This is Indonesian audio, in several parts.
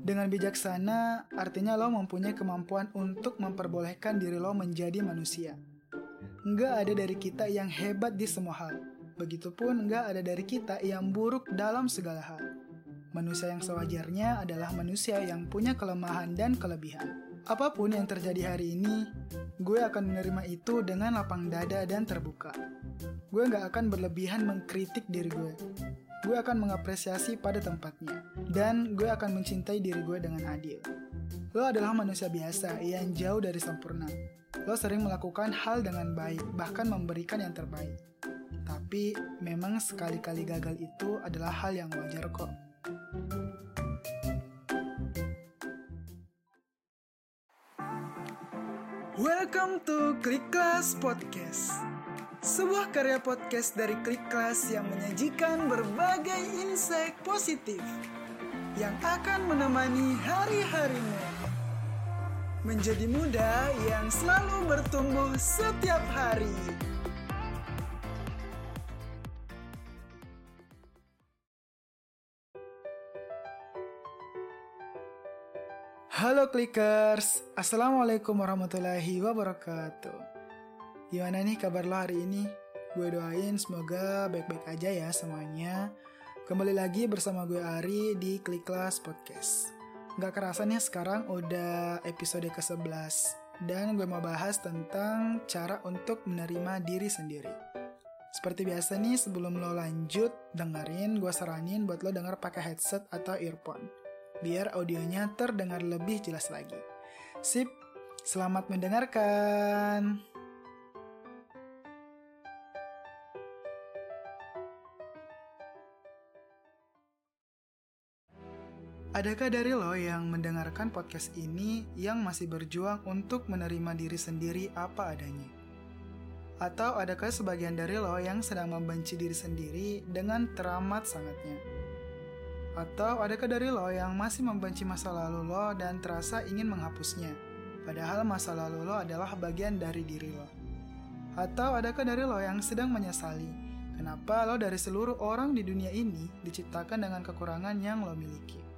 Dengan bijaksana, artinya lo mempunyai kemampuan untuk memperbolehkan diri lo menjadi manusia. Nggak ada dari kita yang hebat di semua hal. Begitupun nggak ada dari kita yang buruk dalam segala hal. Manusia yang sewajarnya adalah manusia yang punya kelemahan dan kelebihan. Apa pun yang terjadi hari ini, gue akan menerima itu dengan lapang dada dan terbuka. Gue nggak akan berlebihan mengkritik diri gue gue akan mengapresiasi pada tempatnya, dan gue akan mencintai diri gue dengan adil. Lo adalah manusia biasa yang jauh dari sempurna. Lo sering melakukan hal dengan baik, bahkan memberikan yang terbaik. Tapi memang sekali-kali gagal itu adalah hal yang wajar kok. Welcome to Click Class Podcast sebuah karya podcast dari Klik Kelas yang menyajikan berbagai insight positif yang akan menemani hari-harimu. Menjadi muda yang selalu bertumbuh setiap hari. Halo Clickers, Assalamualaikum warahmatullahi wabarakatuh. Gimana nih kabar lo hari ini? Gue doain semoga baik-baik aja ya semuanya. Kembali lagi bersama gue Ari di Klik Kelas Podcast. Gak kerasa nih sekarang udah episode ke-11. Dan gue mau bahas tentang cara untuk menerima diri sendiri. Seperti biasa nih sebelum lo lanjut dengerin, gue saranin buat lo denger pakai headset atau earphone. Biar audionya terdengar lebih jelas lagi. Sip, selamat mendengarkan. Adakah dari lo yang mendengarkan podcast ini yang masih berjuang untuk menerima diri sendiri apa adanya? Atau adakah sebagian dari lo yang sedang membenci diri sendiri dengan teramat sangatnya? Atau adakah dari lo yang masih membenci masa lalu lo dan terasa ingin menghapusnya? Padahal masa lalu lo adalah bagian dari diri lo. Atau adakah dari lo yang sedang menyesali kenapa lo dari seluruh orang di dunia ini diciptakan dengan kekurangan yang lo miliki?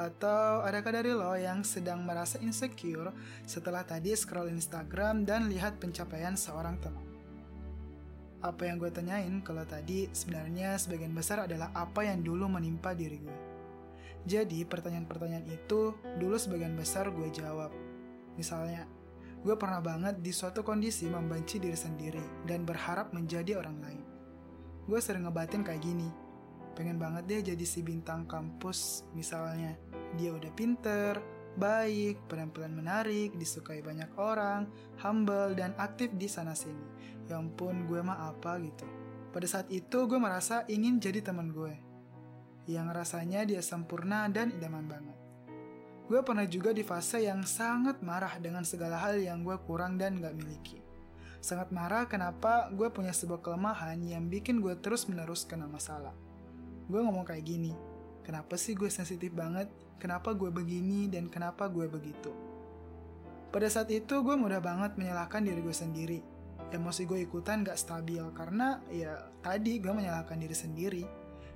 Atau adakah dari lo yang sedang merasa insecure setelah tadi scroll Instagram dan lihat pencapaian seorang teman? Apa yang gue tanyain kalau tadi sebenarnya sebagian besar adalah apa yang dulu menimpa diri gue. Jadi pertanyaan-pertanyaan itu dulu sebagian besar gue jawab. Misalnya, gue pernah banget di suatu kondisi membenci diri sendiri dan berharap menjadi orang lain. Gue sering ngebatin kayak gini, pengen banget deh jadi si bintang kampus misalnya. Dia udah pinter, baik, penampilan menarik, disukai banyak orang, humble, dan aktif di sana-sini. Ya ampun, gue mah apa gitu. Pada saat itu gue merasa ingin jadi teman gue. Yang rasanya dia sempurna dan idaman banget. Gue pernah juga di fase yang sangat marah dengan segala hal yang gue kurang dan gak miliki. Sangat marah kenapa gue punya sebuah kelemahan yang bikin gue terus menerus kena masalah. Gue ngomong kayak gini, kenapa sih gue sensitif banget? Kenapa gue begini dan kenapa gue begitu? Pada saat itu gue mudah banget menyalahkan diri gue sendiri. Emosi gue ikutan gak stabil karena ya tadi gue menyalahkan diri sendiri.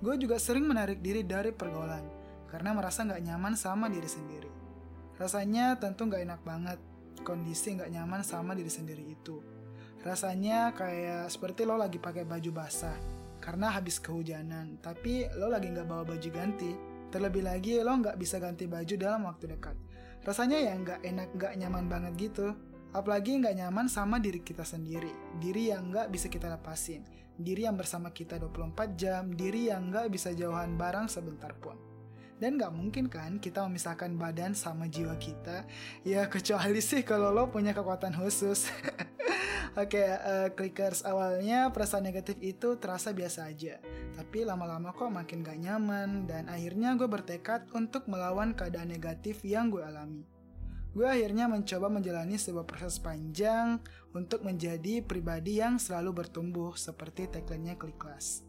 Gue juga sering menarik diri dari pergaulan karena merasa gak nyaman sama diri sendiri. Rasanya tentu gak enak banget kondisi gak nyaman sama diri sendiri itu. Rasanya kayak seperti lo lagi pakai baju basah karena habis kehujanan, tapi lo lagi nggak bawa baju ganti. Terlebih lagi lo nggak bisa ganti baju dalam waktu dekat. Rasanya ya nggak enak, nggak nyaman banget gitu. Apalagi nggak nyaman sama diri kita sendiri. Diri yang nggak bisa kita lepasin. Diri yang bersama kita 24 jam. Diri yang nggak bisa jauhan barang sebentar pun. Dan nggak mungkin kan kita memisahkan badan sama jiwa kita. Ya kecuali sih kalau lo punya kekuatan khusus. Oke, okay, uh, eh, clickers awalnya perasaan negatif itu terasa biasa aja. Tapi lama-lama kok makin gak nyaman dan akhirnya gue bertekad untuk melawan keadaan negatif yang gue alami. Gue akhirnya mencoba menjalani sebuah proses panjang untuk menjadi pribadi yang selalu bertumbuh seperti tagline-nya Kliklas.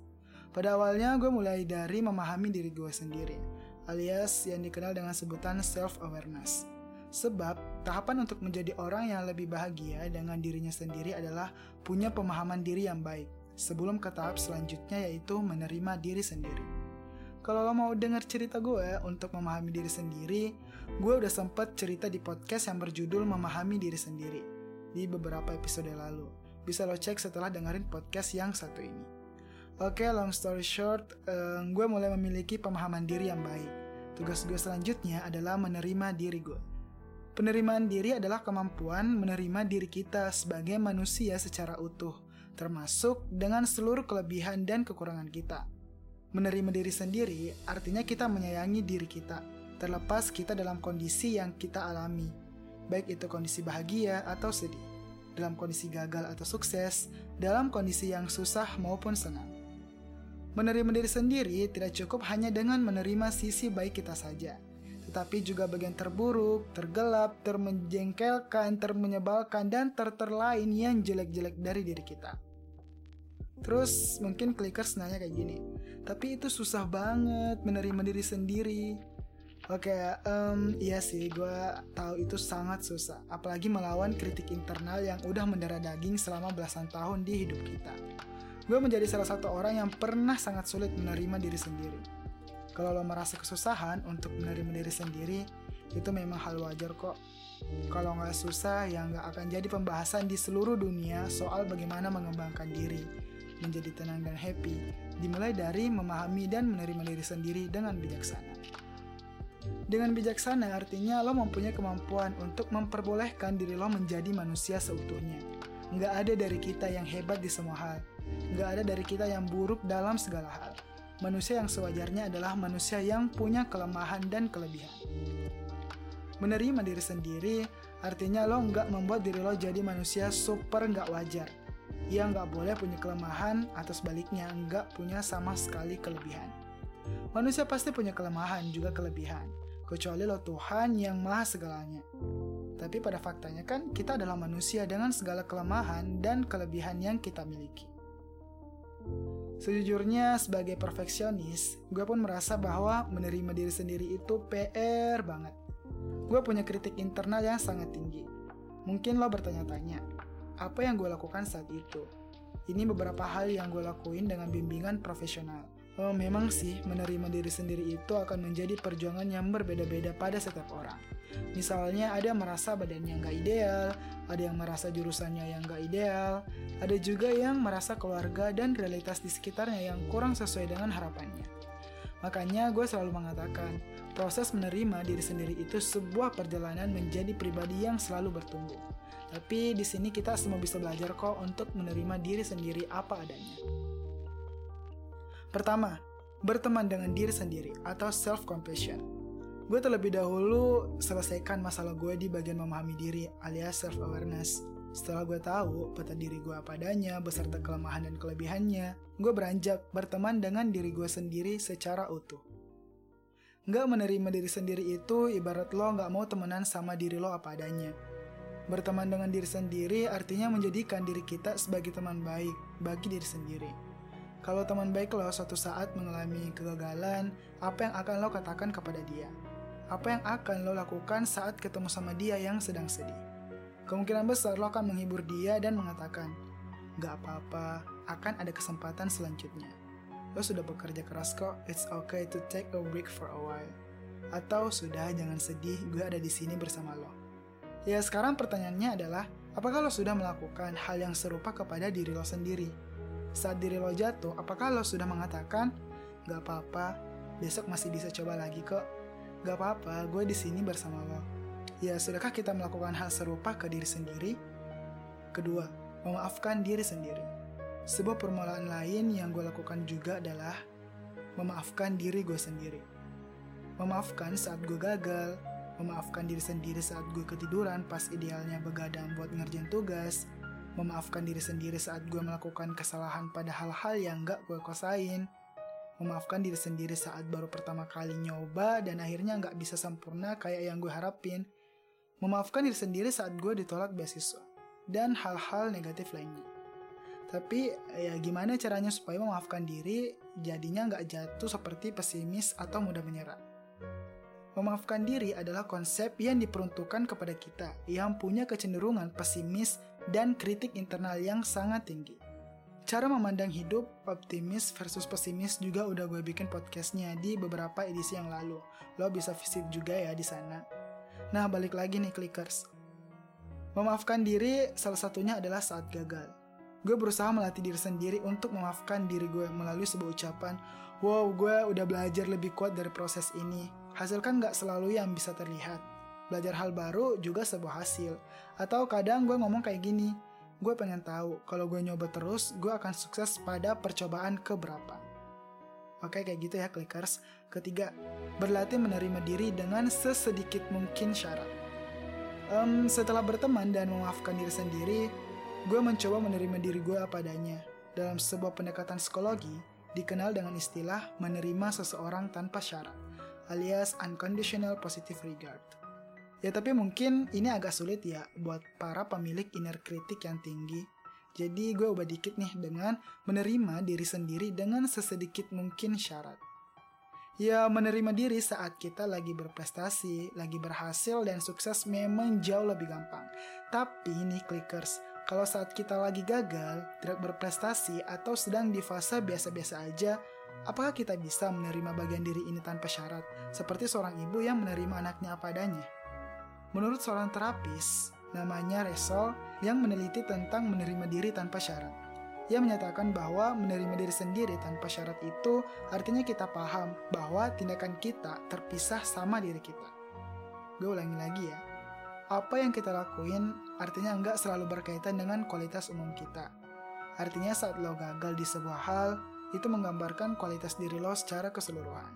Pada awalnya gue mulai dari memahami diri gue sendiri, alias yang dikenal dengan sebutan self-awareness. Sebab, tahapan untuk menjadi orang yang lebih bahagia dengan dirinya sendiri adalah punya pemahaman diri yang baik, sebelum ke tahap selanjutnya yaitu menerima diri sendiri. kalau lo mau denger cerita gue untuk memahami diri sendiri, gue udah sempet cerita di podcast yang berjudul Memahami Diri Sendiri di beberapa episode lalu. Bisa lo cek setelah dengerin podcast yang satu ini. Oke, long story short, uh, gue mulai memiliki pemahaman diri yang baik. Tugas gue selanjutnya adalah menerima diri gue. Penerimaan diri adalah kemampuan menerima diri kita sebagai manusia secara utuh, termasuk dengan seluruh kelebihan dan kekurangan kita. Menerima diri sendiri artinya kita menyayangi diri kita, terlepas kita dalam kondisi yang kita alami, baik itu kondisi bahagia atau sedih, dalam kondisi gagal atau sukses, dalam kondisi yang susah maupun senang. Menerima diri sendiri tidak cukup hanya dengan menerima sisi baik kita saja, tetapi juga bagian terburuk, tergelap, termenjengkelkan, termenyebalkan, dan terterlain yang jelek-jelek dari diri kita. Terus mungkin clickers nanya kayak gini, tapi itu susah banget menerima diri sendiri. Oke, um, iya sih, gue tahu itu sangat susah. Apalagi melawan kritik internal yang udah mendarah daging selama belasan tahun di hidup kita. Gue menjadi salah satu orang yang pernah sangat sulit menerima diri sendiri. Kalau lo merasa kesusahan untuk menerima diri sendiri, itu memang hal wajar kok. Kalau nggak susah, ya nggak akan jadi pembahasan di seluruh dunia soal bagaimana mengembangkan diri menjadi tenang dan happy dimulai dari memahami dan menerima diri sendiri dengan bijaksana. Dengan bijaksana artinya lo mempunyai kemampuan untuk memperbolehkan diri lo menjadi manusia seutuhnya. Nggak ada dari kita yang hebat di semua hal. Nggak ada dari kita yang buruk dalam segala hal. Manusia yang sewajarnya adalah manusia yang punya kelemahan dan kelebihan. Menerima diri sendiri artinya lo nggak membuat diri lo jadi manusia super nggak wajar ia nggak boleh punya kelemahan atau sebaliknya nggak punya sama sekali kelebihan. Manusia pasti punya kelemahan juga kelebihan, kecuali lo Tuhan yang maha segalanya. Tapi pada faktanya kan kita adalah manusia dengan segala kelemahan dan kelebihan yang kita miliki. Sejujurnya sebagai perfeksionis, gue pun merasa bahwa menerima diri sendiri itu PR banget. Gue punya kritik internal yang sangat tinggi. Mungkin lo bertanya-tanya, apa yang gue lakukan saat itu. Ini beberapa hal yang gue lakuin dengan bimbingan profesional. Oh, memang sih, menerima diri sendiri itu akan menjadi perjuangan yang berbeda-beda pada setiap orang. Misalnya ada yang merasa badannya nggak ideal, ada yang merasa jurusannya yang nggak ideal, ada juga yang merasa keluarga dan realitas di sekitarnya yang kurang sesuai dengan harapannya. Makanya gue selalu mengatakan, proses menerima diri sendiri itu sebuah perjalanan menjadi pribadi yang selalu bertumbuh. Tapi di sini kita semua bisa belajar kok untuk menerima diri sendiri apa adanya. Pertama, berteman dengan diri sendiri atau self compassion. Gue terlebih dahulu selesaikan masalah gue di bagian memahami diri alias self awareness. Setelah gue tahu peta diri gue apa adanya beserta kelemahan dan kelebihannya, gue beranjak berteman dengan diri gue sendiri secara utuh. Nggak menerima diri sendiri itu ibarat lo nggak mau temenan sama diri lo apa adanya. Berteman dengan diri sendiri artinya menjadikan diri kita sebagai teman baik bagi diri sendiri. Kalau teman baik lo suatu saat mengalami kegagalan, apa yang akan lo katakan kepada dia? Apa yang akan lo lakukan saat ketemu sama dia yang sedang sedih? Kemungkinan besar lo akan menghibur dia dan mengatakan, Gak apa-apa, akan ada kesempatan selanjutnya. Lo sudah bekerja keras kok, it's okay to take a break for a while. Atau sudah, jangan sedih, gue ada di sini bersama lo. Ya sekarang pertanyaannya adalah, apakah lo sudah melakukan hal yang serupa kepada diri lo sendiri? Saat diri lo jatuh, apakah lo sudah mengatakan, gak apa-apa, besok masih bisa coba lagi kok. Gak apa-apa, gue di sini bersama lo. Ya, sudahkah kita melakukan hal serupa ke diri sendiri? Kedua, memaafkan diri sendiri. Sebuah permulaan lain yang gue lakukan juga adalah memaafkan diri gue sendiri. Memaafkan saat gue gagal, memaafkan diri sendiri saat gue ketiduran pas idealnya begadang buat ngerjain tugas, memaafkan diri sendiri saat gue melakukan kesalahan pada hal-hal yang gak gue kosain, memaafkan diri sendiri saat baru pertama kali nyoba dan akhirnya gak bisa sempurna kayak yang gue harapin, memaafkan diri sendiri saat gue ditolak beasiswa, dan hal-hal negatif lainnya. Tapi ya gimana caranya supaya memaafkan diri jadinya gak jatuh seperti pesimis atau mudah menyerah. Memaafkan diri adalah konsep yang diperuntukkan kepada kita yang punya kecenderungan pesimis dan kritik internal yang sangat tinggi. Cara memandang hidup, optimis versus pesimis juga udah gue bikin podcastnya di beberapa edisi yang lalu. Lo bisa visit juga ya di sana. Nah, balik lagi nih clickers. Memaafkan diri salah satunya adalah saat gagal. Gue berusaha melatih diri sendiri untuk memaafkan diri gue melalui sebuah ucapan, wow gue udah belajar lebih kuat dari proses ini. Hasil kan gak selalu yang bisa terlihat. Belajar hal baru juga sebuah hasil. Atau kadang gue ngomong kayak gini, gue pengen tahu kalau gue nyoba terus, gue akan sukses pada percobaan keberapa. Oke kayak gitu ya clickers. Ketiga, berlatih menerima diri dengan sesedikit mungkin syarat. Um, setelah berteman dan memaafkan diri sendiri, gue mencoba menerima diri gue apa adanya. Dalam sebuah pendekatan psikologi, dikenal dengan istilah menerima seseorang tanpa syarat, alias unconditional positive regard. Ya tapi mungkin ini agak sulit ya buat para pemilik inner kritik yang tinggi. Jadi gue ubah dikit nih dengan menerima diri sendiri dengan sesedikit mungkin syarat. Ya menerima diri saat kita lagi berprestasi, lagi berhasil dan sukses memang jauh lebih gampang. Tapi nih clickers, kalau saat kita lagi gagal, tidak berprestasi atau sedang di fase biasa-biasa aja, apakah kita bisa menerima bagian diri ini tanpa syarat? Seperti seorang ibu yang menerima anaknya apa adanya. Menurut seorang terapis, namanya Resol, yang meneliti tentang menerima diri tanpa syarat. Ia menyatakan bahwa menerima diri sendiri tanpa syarat itu artinya kita paham bahwa tindakan kita terpisah sama diri kita. Gue ulangi lagi ya. Apa yang kita lakuin artinya nggak selalu berkaitan dengan kualitas umum kita. Artinya saat lo gagal di sebuah hal, itu menggambarkan kualitas diri lo secara keseluruhan.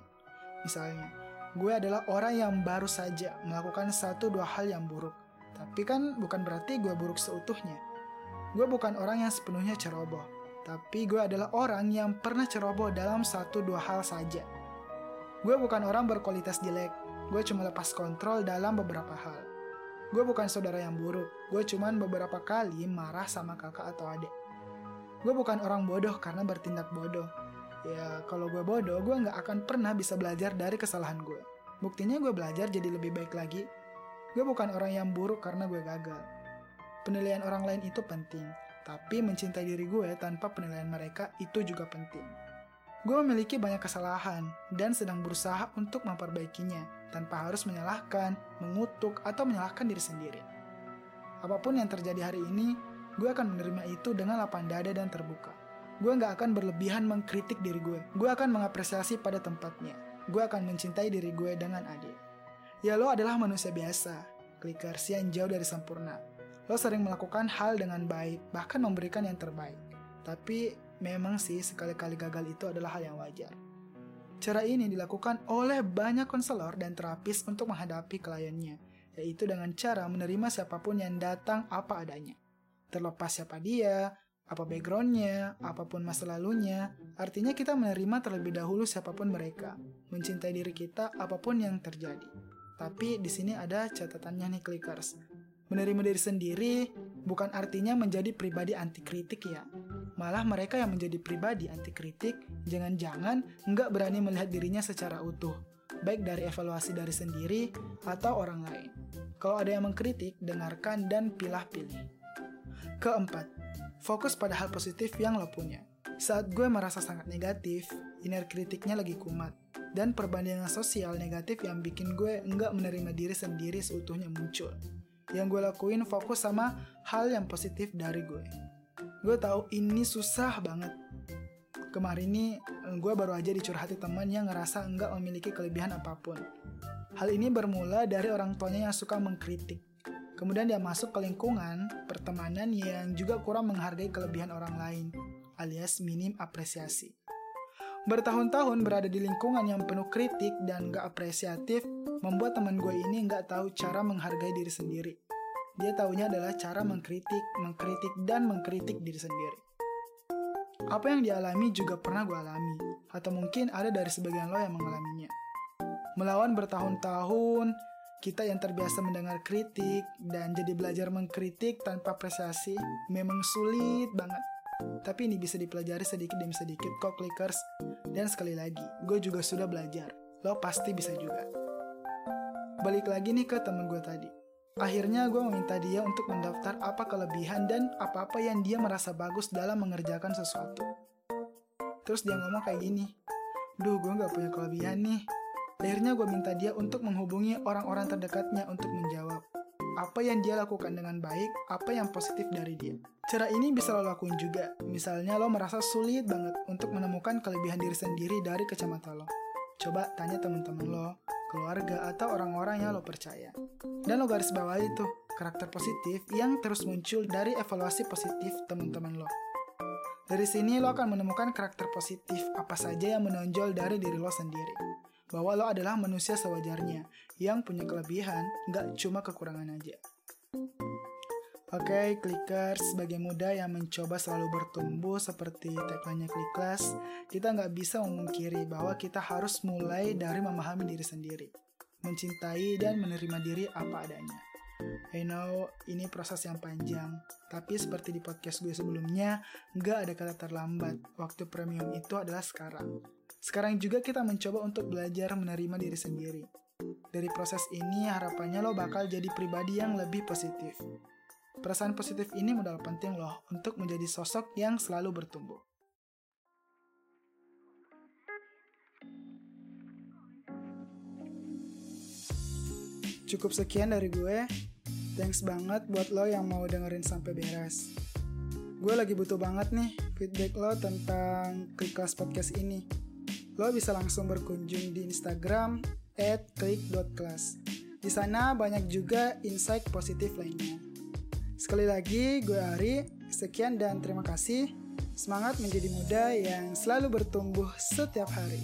Misalnya, gue adalah orang yang baru saja melakukan satu dua hal yang buruk. Tapi kan bukan berarti gue buruk seutuhnya. Gue bukan orang yang sepenuhnya ceroboh. Tapi gue adalah orang yang pernah ceroboh dalam satu dua hal saja. Gue bukan orang berkualitas jelek. Gue cuma lepas kontrol dalam beberapa hal. Gue bukan saudara yang buruk. Gue cuma beberapa kali marah sama kakak atau adik. Gue bukan orang bodoh karena bertindak bodoh ya kalau gue bodoh gue nggak akan pernah bisa belajar dari kesalahan gue buktinya gue belajar jadi lebih baik lagi gue bukan orang yang buruk karena gue gagal penilaian orang lain itu penting tapi mencintai diri gue tanpa penilaian mereka itu juga penting gue memiliki banyak kesalahan dan sedang berusaha untuk memperbaikinya tanpa harus menyalahkan, mengutuk, atau menyalahkan diri sendiri. Apa pun yang terjadi hari ini, gue akan menerima itu dengan lapang dada dan terbuka. Gue gak akan berlebihan mengkritik diri gue. Gue akan mengapresiasi pada tempatnya. Gue akan mencintai diri gue dengan adil. Ya lo adalah manusia biasa, clickers yang jauh dari sempurna. Lo sering melakukan hal dengan baik, bahkan memberikan yang terbaik. Tapi memang sih sekali-kali gagal itu adalah hal yang wajar. Cara ini dilakukan oleh banyak konselor dan terapis untuk menghadapi kliennya, yaitu dengan cara menerima siapa pun yang datang apa adanya. Terlepas siapa dia, apa backgroundnya, apa pun masa lalunya, artinya kita menerima terlebih dahulu siapa pun mereka, mencintai diri kita apa pun yang terjadi. Tapi di sini ada catatannya nih clickers. Menerima diri sendiri bukan artinya menjadi pribadi anti kritik ya. Malah mereka yang menjadi pribadi anti kritik jangan-jangan nggak berani melihat dirinya secara utuh, baik dari evaluasi dari sendiri atau orang lain. Kalau ada yang mengkritik, dengarkan dan pilah-pilih. Keempat, Fokus pada hal positif yang lo punya. Saat gue merasa sangat negatif, inner kritiknya lagi kumat. Dan perbandingan sosial negatif yang bikin gue enggak menerima diri sendiri seutuhnya muncul. Yang gue lakuin fokus sama hal yang positif dari gue. Gue tahu ini susah banget. Kemarin ini gue baru aja dicurhati teman yang ngerasa enggak memiliki kelebihan apa pun. Hal ini bermula dari orang tuanya yang suka mengkritik Kemudian dia masuk ke lingkungan pertemanan yang juga kurang menghargai kelebihan orang lain, alias minim apresiasi. Bertahun-tahun berada di lingkungan yang penuh kritik dan gak apresiatif, membuat teman gue ini gak tahu cara menghargai diri sendiri. Dia tahunya adalah cara mengkritik, mengkritik, dan mengkritik diri sendiri. Apa yang dialami juga pernah gue alami, atau mungkin ada dari sebagian lo yang mengalaminya. Melawan bertahun-tahun, kita yang terbiasa mendengar kritik dan jadi belajar mengkritik tanpa apresiasi memang sulit banget. Tapi ini bisa dipelajari sedikit demi sedikit kok clickers. Dan sekali lagi, gue juga sudah belajar. Lo pasti bisa juga. Balik lagi nih ke temen gue tadi. Akhirnya gue meminta dia untuk mendaftar apa kelebihan dan apa-apa yang dia merasa bagus dalam mengerjakan sesuatu. Terus dia ngomong kayak gini, Duh, gue gak punya kelebihan nih. Akhirnya gue minta dia untuk menghubungi orang-orang terdekatnya untuk menjawab apa yang dia lakukan dengan baik, apa yang positif dari dia. Cara ini bisa lo lakuin juga. Misalnya lo merasa sulit banget untuk menemukan kelebihan diri sendiri dari kacamata lo. Coba tanya teman-teman lo, keluarga, atau orang-orang yang lo percaya. Dan lo garis bawahi tuh karakter positif yang terus muncul dari evaluasi positif teman-teman lo. Dari sini lo akan menemukan karakter positif apa saja yang menonjol dari diri lo sendiri. Bahwa lo adalah manusia sewajarnya, yang punya kelebihan, nggak cuma kekurangan aja. Oke, okay, clickers, sebagai muda yang mencoba selalu bertumbuh seperti tagline Clickers, kita nggak bisa memungkiri bahwa kita harus mulai dari memahami diri sendiri, mencintai dan menerima diri apa adanya. I know ini proses yang panjang, tapi seperti di podcast gue sebelumnya, nggak ada kata terlambat. Waktu premium itu adalah sekarang. Sekarang juga kita mencoba untuk belajar menerima diri sendiri. Dari proses ini harapannya lo bakal jadi pribadi yang lebih positif. Perasaan positif ini modal penting loh untuk menjadi sosok yang selalu bertumbuh. Cukup sekian dari gue. Thanks banget buat lo yang mau dengerin sampai beres. Gue lagi butuh banget nih feedback lo tentang Kliklas Podcast ini. Lo bisa langsung berkunjung di Instagram at klik.class. Di sana banyak juga insight positif lainnya. Sekali lagi, gue Ari. Sekian dan terima kasih. Semangat menjadi muda yang selalu bertumbuh setiap hari.